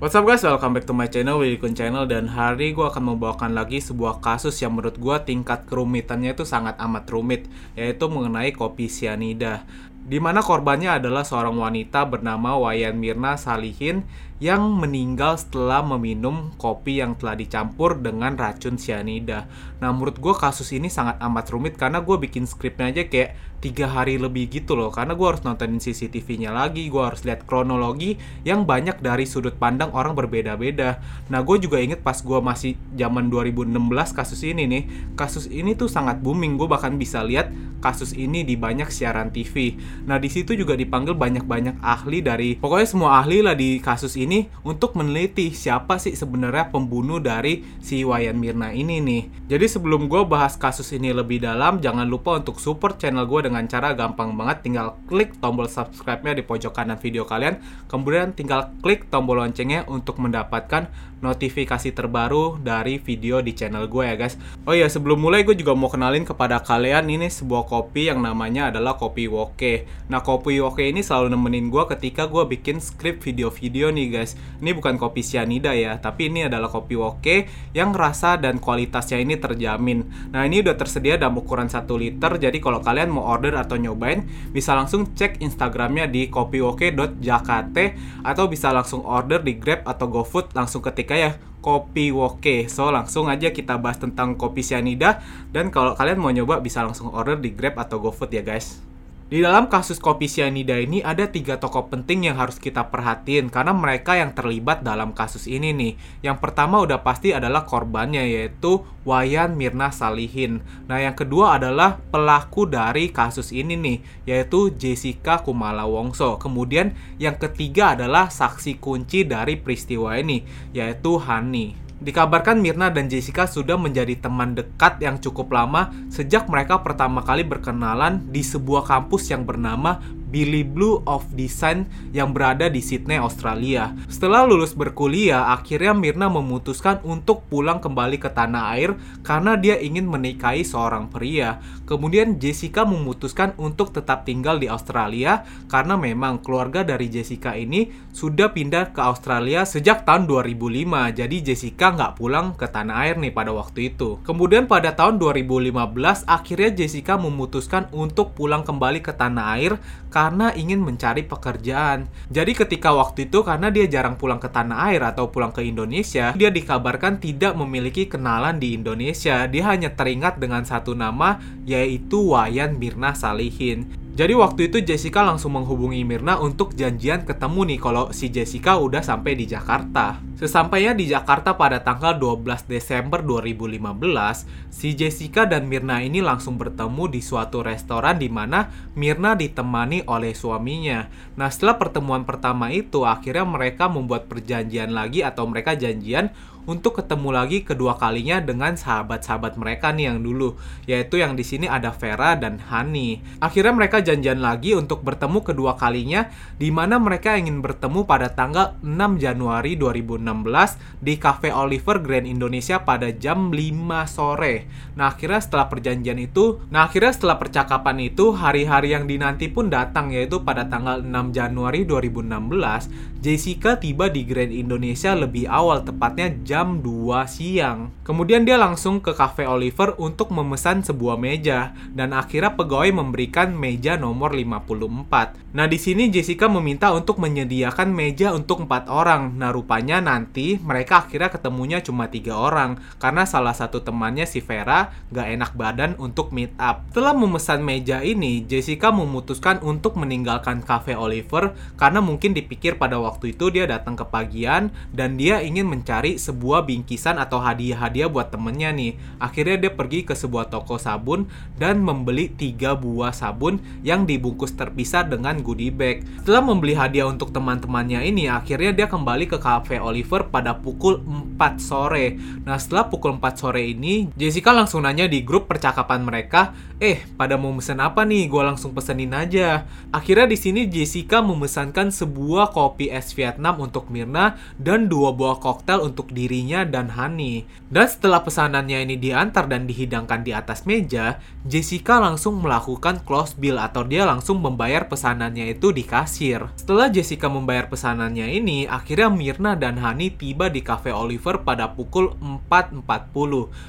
What's up guys, welcome back to my channel, Willy Kun Channel. Dan hari gue akan membawakan lagi sebuah kasus yang menurut gue tingkat kerumitannya itu sangat amat rumit Yaitu mengenai kopi cyanida di mana korbannya adalah seorang wanita bernama Wayan Mirna Salihin yang meninggal setelah meminum kopi yang telah dicampur dengan racun cyanida. Nah, menurut gue kasus ini sangat amat rumit karena gue bikin skripnya aja kayak tiga hari lebih gitu loh. Karena gue harus nontonin CCTV-nya lagi, gue harus lihat kronologi yang banyak dari sudut pandang orang berbeda-beda. Nah, gue juga inget pas gue masih zaman 2016 kasus ini nih, kasus ini tuh sangat booming. Gue bahkan bisa lihat kasus ini di banyak siaran TV. Nah, di situ juga dipanggil banyak-banyak ahli dari pokoknya semua ahli lah di kasus ini untuk meneliti siapa sih sebenarnya pembunuh dari si Wayan Mirna ini nih. Jadi sebelum gue bahas kasus ini lebih dalam, jangan lupa untuk support channel gue dengan cara gampang banget tinggal klik tombol subscribe-nya di pojok kanan video kalian, kemudian tinggal klik tombol loncengnya untuk mendapatkan notifikasi terbaru dari video di channel gue ya guys. Oh iya, sebelum mulai gue juga mau kenalin kepada kalian ini sebuah kopi yang namanya adalah kopi woke. Nah, kopi woke ini selalu nemenin gue ketika gue bikin skrip video-video nih guys. Ini bukan kopi cyanida ya, tapi ini adalah kopi woke yang rasa dan kualitasnya ini terjamin. Nah, ini udah tersedia dalam ukuran 1 liter, jadi kalau kalian mau order atau nyobain, bisa langsung cek Instagramnya di kopiwoke.jakarta atau bisa langsung order di Grab atau GoFood langsung ketik kayak kopi woke. So langsung aja kita bahas tentang kopi cyanida dan kalau kalian mau nyoba bisa langsung order di Grab atau GoFood ya guys. Di dalam kasus kopi cyanida ini ada tiga tokoh penting yang harus kita perhatiin karena mereka yang terlibat dalam kasus ini nih. Yang pertama udah pasti adalah korbannya yaitu Wayan Mirna Salihin. Nah yang kedua adalah pelaku dari kasus ini nih yaitu Jessica Kumala Wongso. Kemudian yang ketiga adalah saksi kunci dari peristiwa ini yaitu Hani. Dikabarkan Mirna dan Jessica sudah menjadi teman dekat yang cukup lama sejak mereka pertama kali berkenalan di sebuah kampus yang bernama Billy Blue of Design yang berada di Sydney, Australia. Setelah lulus berkuliah, akhirnya Mirna memutuskan untuk pulang kembali ke tanah air karena dia ingin menikahi seorang pria. Kemudian Jessica memutuskan untuk tetap tinggal di Australia karena memang keluarga dari Jessica ini sudah pindah ke Australia sejak tahun 2005. Jadi Jessica nggak pulang ke tanah air nih pada waktu itu. Kemudian pada tahun 2015 akhirnya Jessica memutuskan untuk pulang kembali ke tanah air karena ingin mencari pekerjaan. Jadi ketika waktu itu karena dia jarang pulang ke tanah air atau pulang ke Indonesia, dia dikabarkan tidak memiliki kenalan di Indonesia. Dia hanya teringat dengan satu nama yaitu Wayan Mirna Salihin. Jadi waktu itu Jessica langsung menghubungi Mirna untuk janjian ketemu nih kalau si Jessica udah sampai di Jakarta. Sesampainya di Jakarta pada tanggal 12 Desember 2015, si Jessica dan Mirna ini langsung bertemu di suatu restoran di mana Mirna ditemani oleh suaminya. Nah, setelah pertemuan pertama itu akhirnya mereka membuat perjanjian lagi atau mereka janjian untuk ketemu lagi kedua kalinya dengan sahabat-sahabat mereka nih yang dulu, yaitu yang di sini ada Vera dan Hani. Akhirnya mereka janjian lagi untuk bertemu kedua kalinya di mana mereka ingin bertemu pada tanggal 6 Januari 2016 di Cafe Oliver Grand Indonesia pada jam 5 sore. Nah, akhirnya setelah perjanjian itu, nah akhirnya setelah percakapan itu hari-hari yang dinanti pun datang yaitu pada tanggal 6 Januari 2016, Jessica tiba di Grand Indonesia lebih awal tepatnya jam jam 2 siang. Kemudian dia langsung ke Cafe Oliver untuk memesan sebuah meja dan akhirnya pegawai memberikan meja nomor 54. Nah, di sini Jessica meminta untuk menyediakan meja untuk empat orang. Nah, rupanya nanti mereka akhirnya ketemunya cuma tiga orang karena salah satu temannya si Vera gak enak badan untuk meet up. Setelah memesan meja ini, Jessica memutuskan untuk meninggalkan Cafe Oliver karena mungkin dipikir pada waktu itu dia datang ke pagian dan dia ingin mencari sebuah bingkisan atau hadiah-hadiah buat temennya nih. Akhirnya dia pergi ke sebuah toko sabun dan membeli tiga buah sabun yang dibungkus terpisah dengan goodie bag. Setelah membeli hadiah untuk teman-temannya ini, akhirnya dia kembali ke cafe Oliver Pada pukul 4 sore. Nah, setelah pukul 4 sore ini, Jessica langsung nanya di grup percakapan mereka, "Eh, pada mau mesen apa nih? Gue langsung pesenin aja." Akhirnya di sini Jessica memesankan sebuah kopi es Vietnam untuk Mirna dan dua buah koktail untuk dirinya dan Hani. Dan setelah pesanannya ini diantar dan dihidangkan di atas meja, Jessica langsung melakukan close bill atau dia langsung membayar pesanannya itu di kasir. Setelah Jessica membayar pesanannya ini, akhirnya Mirna dan Hani tiba di cafe Oliver pada pukul 4.40.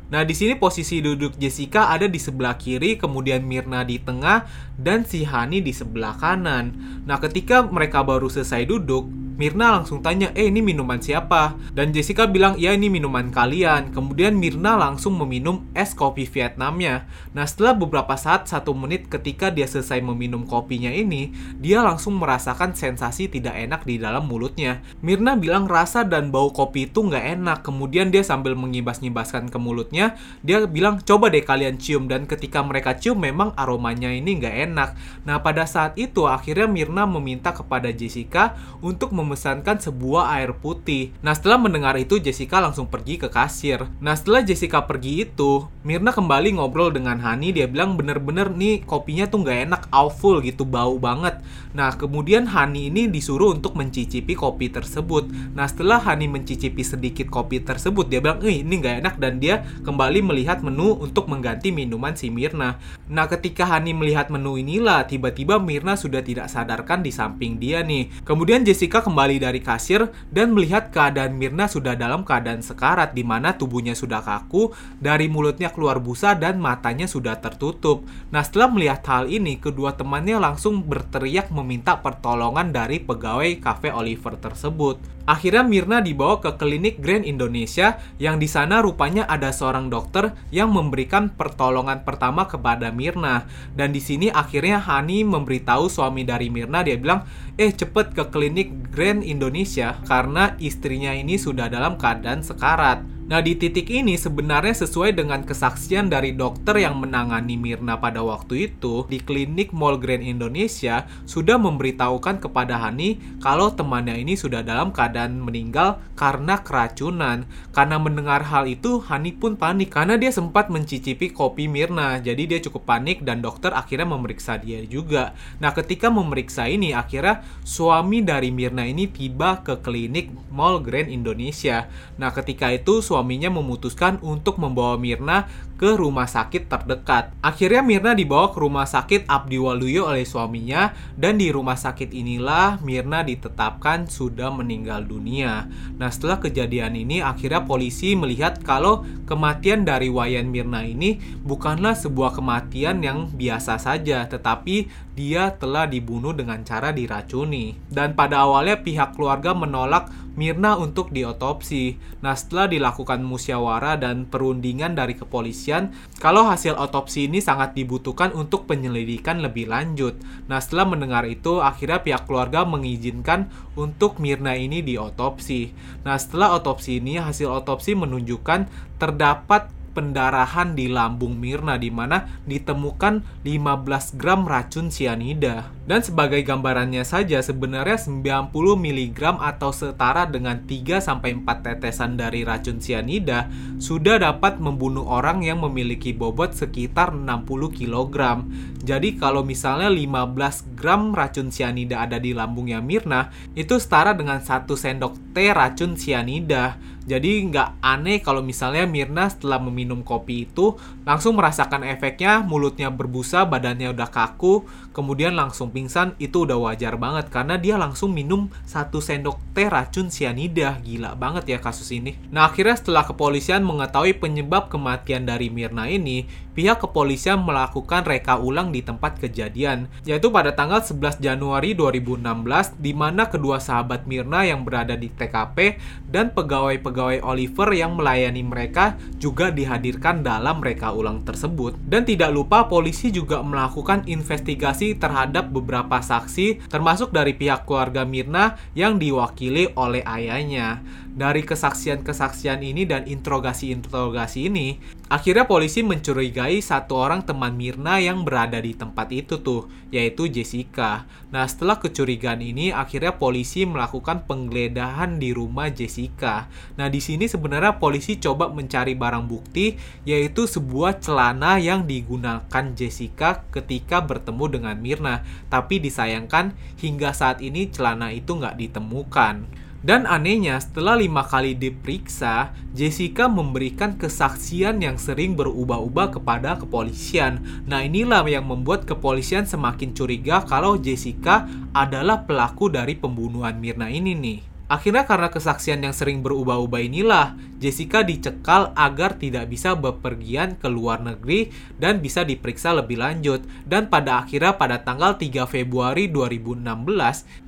Nah, di sini posisi duduk Jessica ada di sebelah kiri, kemudian Mirna di tengah, dan si Hani di sebelah kanan. Nah, ketika mereka baru selesai duduk, Mirna langsung tanya, eh ini minuman siapa? Dan Jessica bilang, ya ini minuman kalian. Kemudian Mirna langsung meminum es kopi Vietnamnya. Nah setelah beberapa saat, satu menit ketika dia selesai meminum kopinya ini, dia langsung merasakan sensasi tidak enak di dalam mulutnya. Mirna bilang rasa dan bau kopi itu nggak enak. Kemudian dia sambil mengibas-ngibaskan ke mulutnya, dia bilang coba deh kalian cium. Dan ketika mereka cium memang aromanya ini nggak enak. Nah pada saat itu akhirnya Mirna meminta kepada Jessica untuk mem memesankan sebuah air putih. Nah setelah mendengar itu Jessica langsung pergi ke kasir. Nah setelah Jessica pergi itu, Mirna kembali ngobrol dengan Hani. Dia bilang bener-bener nih kopinya tuh nggak enak, awful gitu, bau banget. Nah kemudian Hani ini disuruh untuk mencicipi kopi tersebut. Nah setelah Hani mencicipi sedikit kopi tersebut, dia bilang, eh ini nggak enak dan dia kembali melihat menu untuk mengganti minuman si Mirna. Nah ketika Hani melihat menu inilah, tiba-tiba Mirna sudah tidak sadarkan di samping dia nih. Kemudian Jessica kembali dari kasir dan melihat keadaan Mirna sudah dalam keadaan sekarat di mana tubuhnya sudah kaku, dari mulutnya keluar busa dan matanya sudah tertutup. Nah, setelah melihat hal ini, kedua temannya langsung berteriak meminta pertolongan dari pegawai cafe Oliver tersebut. Akhirnya Mirna dibawa ke klinik Grand Indonesia yang di sana rupanya ada seorang dokter yang memberikan pertolongan pertama kepada Mirna. Dan di sini akhirnya Hani memberitahu suami dari Mirna dia bilang, "Eh, cepet ke klinik Grand Indonesia karena istrinya ini sudah dalam keadaan sekarat." Nah, di titik ini sebenarnya sesuai dengan kesaksian dari dokter yang menangani Mirna pada waktu itu di klinik Mall Grand Indonesia sudah memberitahukan kepada Hani kalau temannya ini sudah dalam keadaan meninggal karena keracunan. Karena mendengar hal itu, Hani pun panik karena dia sempat mencicipi kopi Mirna. Jadi dia cukup panik dan dokter akhirnya memeriksa dia juga. Nah, ketika memeriksa ini, akhirnya suami dari Mirna ini tiba ke klinik Mall Grand Indonesia. Nah, ketika itu suami suaminya memutuskan untuk membawa Mirna ke rumah sakit terdekat. Akhirnya Mirna dibawa ke rumah sakit Abdi Waluyo oleh suaminya dan di rumah sakit inilah Mirna ditetapkan sudah meninggal dunia. Nah setelah kejadian ini akhirnya polisi melihat kalau kematian dari Wayan Mirna ini bukanlah sebuah kematian yang biasa saja tetapi dia telah dibunuh dengan cara diracuni. Dan pada awalnya pihak keluarga menolak Mirna untuk diotopsi. Nah, setelah dilakukan musyawarah dan perundingan dari kepolisian, kalau hasil otopsi ini sangat dibutuhkan untuk penyelidikan lebih lanjut. Nah, setelah mendengar itu, akhirnya pihak keluarga mengizinkan untuk Mirna ini diotopsi. Nah, setelah otopsi ini, hasil otopsi menunjukkan terdapat pendarahan di lambung Mirna di mana ditemukan 15 gram racun sianida. Dan sebagai gambarannya saja sebenarnya 90 mg atau setara dengan 3 sampai 4 tetesan dari racun sianida sudah dapat membunuh orang yang memiliki bobot sekitar 60 kg. Jadi kalau misalnya 15 gram racun sianida ada di lambungnya Mirna, itu setara dengan 1 sendok teh racun sianida. Jadi nggak aneh kalau misalnya Mirna setelah meminum kopi itu langsung merasakan efeknya, mulutnya berbusa, badannya udah kaku, kemudian langsung pingsan, itu udah wajar banget karena dia langsung minum satu sendok teh racun sianida. Gila banget ya kasus ini. Nah akhirnya setelah kepolisian mengetahui penyebab kematian dari Mirna ini, pihak kepolisian melakukan reka ulang di tempat kejadian, yaitu pada tanggal 11 Januari 2016, di mana kedua sahabat Mirna yang berada di TKP dan pegawai pegawai Oliver yang melayani mereka juga dihadirkan dalam reka ulang tersebut. Dan tidak lupa polisi juga melakukan investigasi terhadap beberapa saksi termasuk dari pihak keluarga Mirna yang diwakili oleh ayahnya. Dari kesaksian-kesaksian ini dan interogasi-interogasi ini, Akhirnya polisi mencurigai satu orang teman Mirna yang berada di tempat itu tuh, yaitu Jessica. Nah, setelah kecurigaan ini, akhirnya polisi melakukan penggeledahan di rumah Jessica. Nah, di sini sebenarnya polisi coba mencari barang bukti, yaitu sebuah celana yang digunakan Jessica ketika bertemu dengan Mirna. Tapi disayangkan, hingga saat ini celana itu nggak ditemukan. Dan anehnya, setelah lima kali diperiksa, Jessica memberikan kesaksian yang sering berubah-ubah kepada kepolisian. Nah inilah yang membuat kepolisian semakin curiga kalau Jessica adalah pelaku dari pembunuhan Mirna ini nih. Akhirnya karena kesaksian yang sering berubah-ubah inilah, Jessica dicekal agar tidak bisa bepergian ke luar negeri dan bisa diperiksa lebih lanjut. Dan pada akhirnya pada tanggal 3 Februari 2016,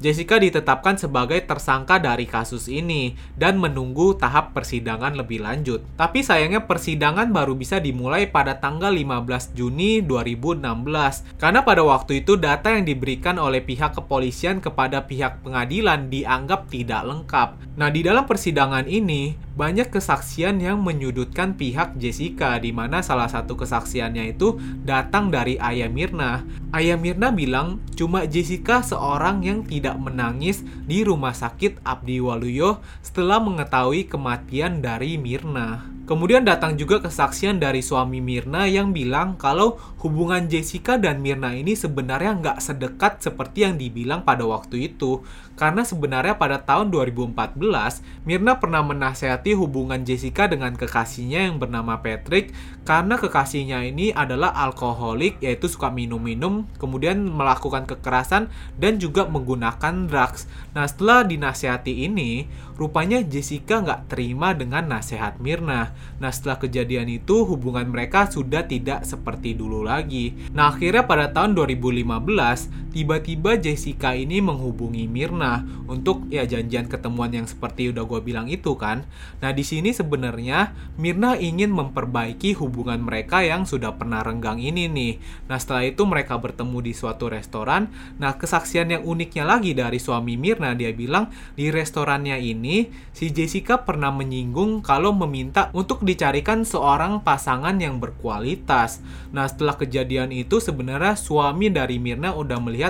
Jessica ditetapkan sebagai tersangka dari kasus ini dan menunggu tahap persidangan lebih lanjut. Tapi sayangnya persidangan baru bisa dimulai pada tanggal 15 Juni 2016 karena pada waktu itu data yang diberikan oleh pihak kepolisian kepada pihak pengadilan dianggap tidak lengkap. Nah, di dalam persidangan ini banyak kesaksian yang menyudutkan pihak Jessica di mana salah satu kesaksiannya itu datang dari Ayah Mirna. Ayah Mirna bilang cuma Jessica seorang yang tidak menangis di rumah sakit Abdi Waluyo setelah mengetahui kematian dari Mirna. Kemudian datang juga kesaksian dari suami Mirna yang bilang kalau hubungan Jessica dan Mirna ini sebenarnya nggak sedekat seperti yang dibilang pada waktu itu. Karena sebenarnya pada tahun 2014, Mirna pernah menasehati hubungan Jessica dengan kekasihnya yang bernama Patrick karena kekasihnya ini adalah alkoholik yaitu suka minum-minum, kemudian melakukan kekerasan dan juga menggunakan drugs. Nah setelah dinasehati ini, rupanya Jessica nggak terima dengan nasihat Mirna. Nah setelah kejadian itu hubungan mereka sudah tidak seperti dulu lagi. Nah akhirnya pada tahun 2015, tiba-tiba Jessica ini menghubungi Mirna untuk ya janjian ketemuan yang seperti udah gue bilang itu kan. Nah di sini sebenarnya Mirna ingin memperbaiki hubungan mereka yang sudah pernah renggang ini nih. Nah setelah itu mereka bertemu di suatu restoran. Nah kesaksian yang uniknya lagi dari suami Mirna dia bilang di restorannya ini si Jessica pernah menyinggung kalau meminta untuk dicarikan seorang pasangan yang berkualitas. Nah setelah kejadian itu sebenarnya suami dari Mirna udah melihat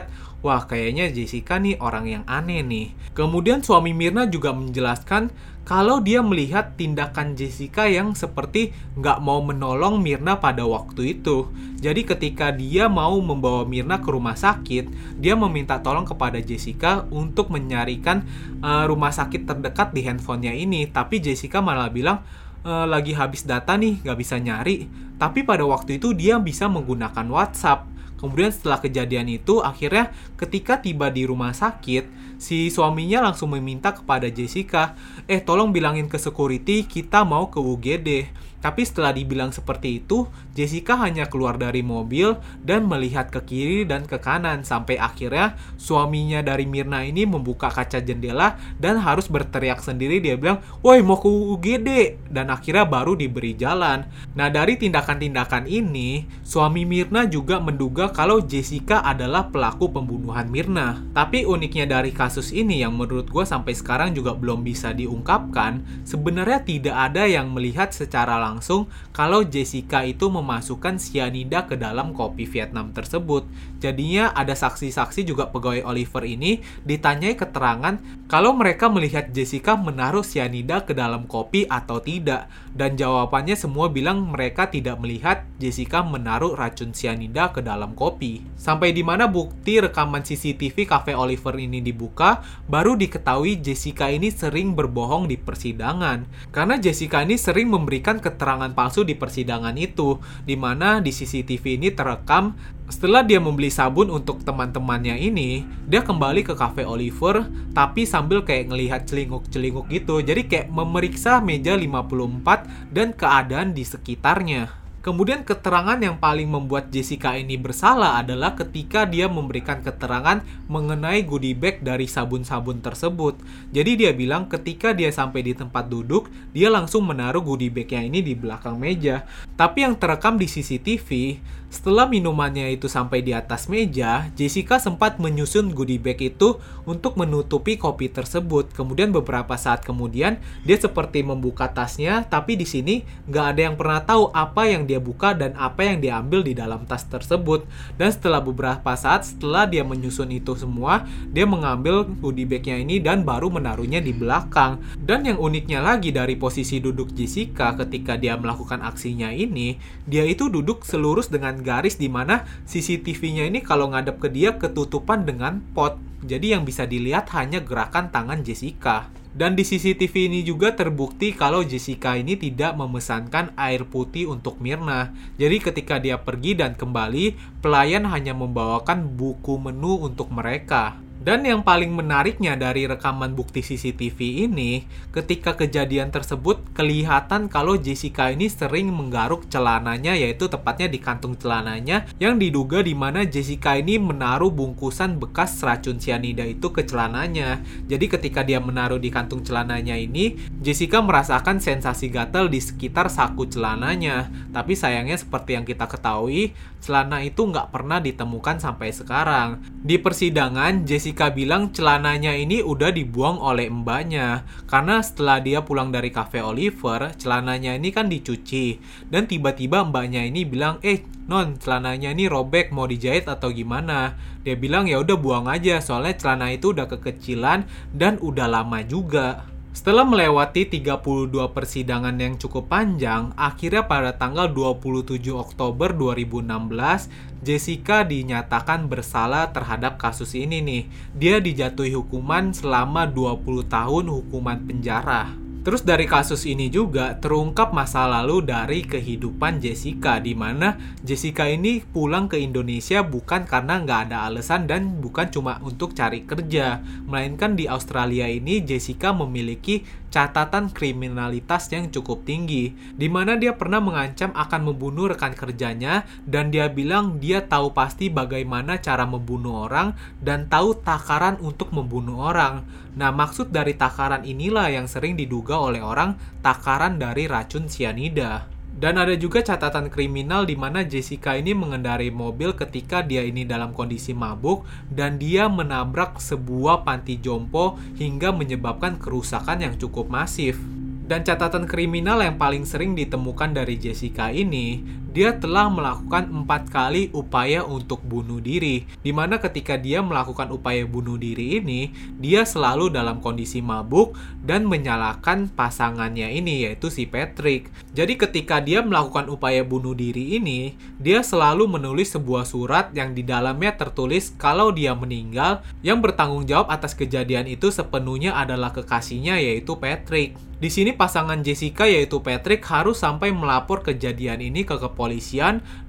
wah kayaknya Jessica nih orang yang aneh nih. Kemudian suami Mirna juga menjelaskan kalau dia melihat tindakan Jessica yang seperti nggak mau menolong Mirna pada waktu itu. Jadi ketika dia mau membawa Mirna ke rumah sakit, dia meminta tolong kepada Jessica untuk menyarikan uh, rumah sakit terdekat di handphonenya ini. Tapi Jessica malah bilang, e, lagi habis data nih, nggak bisa nyari. Tapi pada waktu itu dia bisa menggunakan WhatsApp. Kemudian setelah kejadian itu, akhirnya ketika tiba di rumah sakit, si suaminya langsung meminta kepada Jessica, eh tolong bilangin ke security kita mau ke UGD. Tapi setelah dibilang seperti itu, Jessica hanya keluar dari mobil dan melihat ke kiri dan ke kanan sampai akhirnya suaminya dari Mirna ini membuka kaca jendela dan harus berteriak sendiri dia bilang, "Woi, mau ke UGD." Dan akhirnya baru diberi jalan. Nah, dari tindakan-tindakan ini, suami Mirna juga menduga kalau Jessica adalah pelaku pembunuhan Mirna. Tapi uniknya dari kasus ini yang menurut gue sampai sekarang juga belum bisa diungkapkan, sebenarnya tidak ada yang melihat secara langsung langsung kalau Jessica itu memasukkan sianida ke dalam kopi Vietnam tersebut. Jadinya ada saksi-saksi juga pegawai Oliver ini ditanyai keterangan kalau mereka melihat Jessica menaruh sianida ke dalam kopi atau tidak. Dan jawabannya semua bilang mereka tidak melihat Jessica menaruh racun sianida ke dalam kopi. Sampai di mana bukti rekaman CCTV cafe Oliver ini dibuka, baru diketahui Jessica ini sering berbohong di persidangan. Karena Jessica ini sering memberikan keterangan keterangan palsu di persidangan itu, di mana di CCTV ini terekam setelah dia membeli sabun untuk teman-temannya ini, dia kembali ke cafe Oliver, tapi sambil kayak ngelihat celinguk-celinguk gitu. Jadi kayak memeriksa meja 54 dan keadaan di sekitarnya. Kemudian keterangan yang paling membuat Jessica ini bersalah adalah ketika dia memberikan keterangan mengenai goodie bag dari sabun-sabun tersebut. Jadi dia bilang ketika dia sampai di tempat duduk, dia langsung menaruh goodie bagnya ini di belakang meja. Tapi yang terekam di CCTV, setelah minumannya itu sampai di atas meja, Jessica sempat menyusun goodie bag itu untuk menutupi kopi tersebut. Kemudian beberapa saat kemudian, dia seperti membuka tasnya, tapi di sini nggak ada yang pernah tahu apa yang dia buka dan apa yang dia ambil di dalam tas tersebut. Dan setelah beberapa saat, setelah dia menyusun itu semua, dia mengambil goodie bagnya ini dan baru menaruhnya di belakang. Dan yang uniknya lagi dari posisi duduk Jessica ketika dia melakukan aksinya ini, dia itu duduk selurus dengan garis di mana CCTV-nya ini kalau ngadep ke dia ketutupan dengan pot. Jadi yang bisa dilihat hanya gerakan tangan Jessica. Dan di CCTV ini juga terbukti kalau Jessica ini tidak memesankan air putih untuk Mirna. Jadi ketika dia pergi dan kembali, pelayan hanya membawakan buku menu untuk mereka. Dan yang paling menariknya dari rekaman bukti CCTV ini, ketika kejadian tersebut kelihatan kalau Jessica ini sering menggaruk celananya yaitu tepatnya di kantung celananya yang diduga di mana Jessica ini menaruh bungkusan bekas racun cyanida itu ke celananya. Jadi ketika dia menaruh di kantung celananya ini, Jessica merasakan sensasi gatal di sekitar saku celananya. Tapi sayangnya seperti yang kita ketahui, celana itu nggak pernah ditemukan sampai sekarang. Di persidangan, Jessica Jessica bilang celananya ini udah dibuang oleh mbaknya. Karena setelah dia pulang dari cafe Oliver celananya ini kan dicuci. Dan tiba-tiba mbaknya ini bilang eh non celananya ini robek mau dijahit atau gimana? Dia bilang ya udah buang aja soalnya celana itu udah kekecilan dan udah lama juga setelah melewati 32 persidangan yang cukup panjang, akhirnya pada tanggal 27 Oktober 2016, Jessica dinyatakan bersalah terhadap kasus ini nih. Dia dijatuhi hukuman selama 20 tahun hukuman penjara. Terus dari kasus ini juga terungkap masa lalu dari kehidupan Jessica di mana Jessica ini pulang ke Indonesia bukan karena nggak ada alasan dan bukan cuma untuk cari kerja, melainkan di Australia ini Jessica memiliki catatan kriminalitas yang cukup tinggi, di mana dia pernah mengancam akan membunuh rekan kerjanya dan dia bilang dia tahu pasti bagaimana cara membunuh orang dan tahu takaran untuk membunuh orang. Nah, maksud dari takaran inilah yang sering diduga oleh orang takaran dari racun cyanida. Dan ada juga catatan kriminal di mana Jessica ini mengendarai mobil ketika dia ini dalam kondisi mabuk dan dia menabrak sebuah panti jompo hingga menyebabkan kerusakan yang cukup masif. Dan catatan kriminal yang paling sering ditemukan dari Jessica ini, dia telah melakukan empat kali upaya untuk bunuh diri. Di mana ketika dia melakukan upaya bunuh diri ini, dia selalu dalam kondisi mabuk dan menyalahkan pasangannya ini, yaitu si Patrick. Jadi ketika dia melakukan upaya bunuh diri ini, dia selalu menulis sebuah surat yang di dalamnya tertulis kalau dia meninggal, yang bertanggung jawab atas kejadian itu sepenuhnya adalah kekasihnya, yaitu Patrick. Di sini pasangan Jessica yaitu Patrick harus sampai melapor kejadian ini ke kepolisian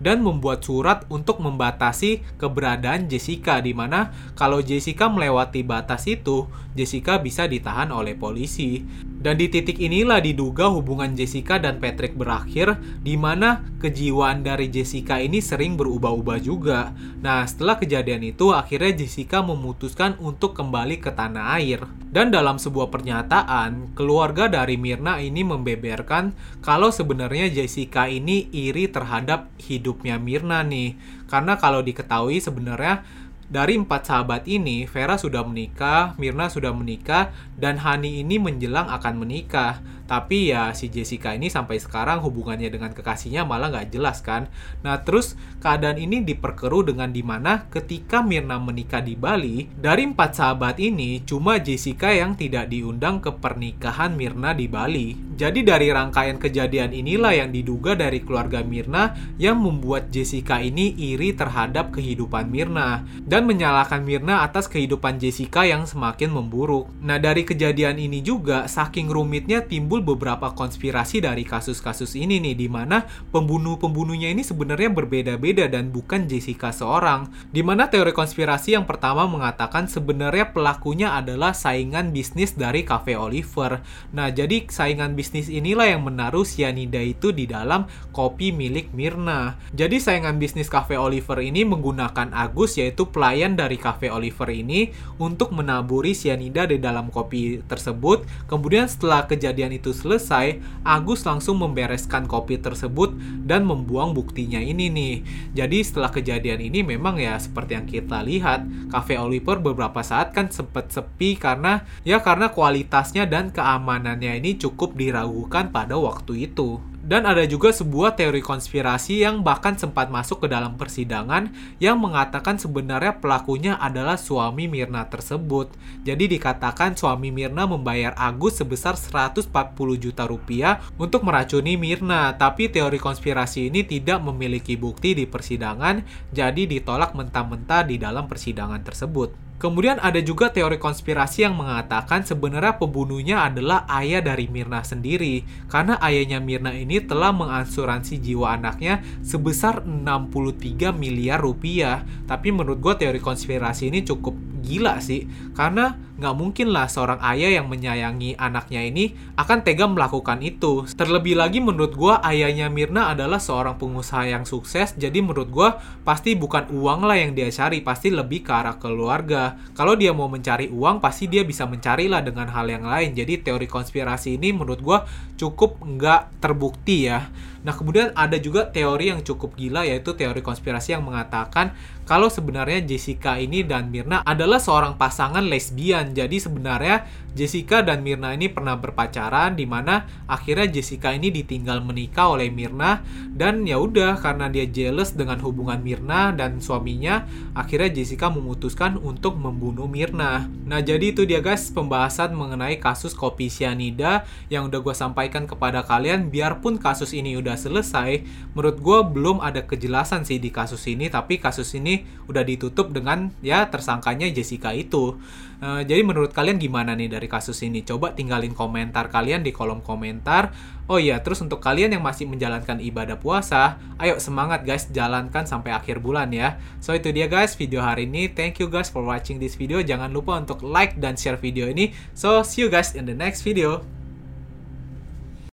dan membuat surat untuk membatasi keberadaan Jessica di mana kalau Jessica melewati batas itu, Jessica bisa ditahan oleh polisi. Dan di titik inilah diduga hubungan Jessica dan Patrick berakhir, di mana kejiwaan dari Jessica ini sering berubah-ubah juga. Nah, setelah kejadian itu, akhirnya Jessica memutuskan untuk kembali ke tanah air. Dan dalam sebuah pernyataan, keluarga dari Mirna ini membeberkan kalau sebenarnya Jessica ini iri terhadap hidupnya Mirna nih. Karena kalau diketahui sebenarnya dari empat sahabat ini, Vera sudah menikah, Mirna sudah menikah, dan Hani ini menjelang akan menikah. Tapi ya si Jessica ini sampai sekarang hubungannya dengan kekasihnya malah nggak jelas kan. Nah terus keadaan ini diperkeruh dengan di mana ketika Mirna menikah di Bali, dari empat sahabat ini cuma Jessica yang tidak diundang ke pernikahan Mirna di Bali. Jadi dari rangkaian kejadian inilah yang diduga dari keluarga Mirna yang membuat Jessica ini iri terhadap kehidupan Mirna. Menyalahkan Mirna atas kehidupan Jessica yang semakin memburuk. Nah, dari kejadian ini juga saking rumitnya timbul beberapa konspirasi dari kasus-kasus ini nih di mana pembunuh-pembunuhnya ini sebenarnya berbeda-beda dan bukan Jessica seorang. Di mana teori konspirasi yang pertama mengatakan sebenarnya pelakunya adalah saingan bisnis dari Cafe Oliver. Nah, jadi saingan bisnis inilah yang menaruh cyanida itu di dalam kopi milik Mirna. Jadi saingan bisnis Cafe Oliver ini menggunakan Agus yaitu pelayan dari Cafe Oliver ini untuk menaburi cyanida di dalam kopi tersebut. Kemudian setelah kejadian itu selesai, Agus langsung membereskan kopi tersebut dan membuang buktinya ini nih. Jadi setelah kejadian ini memang ya seperti yang kita lihat, Cafe Oliver beberapa saat kan sempat sepi karena ya karena kualitasnya dan keamanannya ini cukup diragukan pada waktu itu. Dan ada juga sebuah teori konspirasi yang bahkan sempat masuk ke dalam persidangan yang mengatakan sebenarnya pelakunya adalah suami Mirna tersebut. Jadi dikatakan suami Mirna membayar Agus sebesar 140 juta rupiah untuk meracuni Mirna. Tapi teori konspirasi ini tidak memiliki bukti di persidangan, jadi ditolak mentah-mentah di dalam persidangan tersebut. Kemudian ada juga teori konspirasi yang mengatakan sebenarnya pembunuhnya adalah ayah dari Mirna sendiri. Karena ayahnya Mirna ini telah mengasuransi jiwa anaknya sebesar 63 miliar rupiah. Tapi menurut gue teori konspirasi ini cukup gila sih. Karena nggak mungkin lah seorang ayah yang menyayangi anaknya ini akan tega melakukan itu. Terlebih lagi menurut gue ayahnya Mirna adalah seorang pengusaha yang sukses, jadi menurut gue pasti bukan uang lah yang dia cari, pasti lebih ke arah keluarga. Kalau dia mau mencari uang, pasti dia bisa mencari lah dengan hal yang lain. Jadi teori konspirasi ini menurut gue cukup nggak terbukti ya. Nah, kemudian ada juga teori yang cukup gila yaitu teori konspirasi yang mengatakan kalau sebenarnya Jessica ini dan Mirna adalah seorang pasangan lesbian. Jadi sebenarnya Jessica dan Mirna ini pernah berpacaran di mana akhirnya Jessica ini ditinggal menikah oleh Mirna dan ya udah karena dia jealous dengan hubungan Mirna dan suaminya, akhirnya Jessica memutuskan untuk membunuh Mirna. Nah, jadi itu dia guys pembahasan mengenai kasus kopi cyanida yang udah gue sampaikan kepada kalian biarpun kasus ini udah selesai, menurut gue belum ada kejelasan sih di kasus ini tapi kasus ini udah ditutup dengan ya tersangkanya Jessica itu. Uh, jadi menurut kalian gimana nih dari kasus ini? Coba tinggalin komentar kalian di kolom komentar. Oh iya, terus untuk kalian yang masih menjalankan ibadah puasa, ayo semangat guys, jalankan sampai akhir bulan ya. So itu dia guys video hari ini. Thank you guys for watching this video. Jangan lupa untuk like dan share video ini. So see you guys in the next video.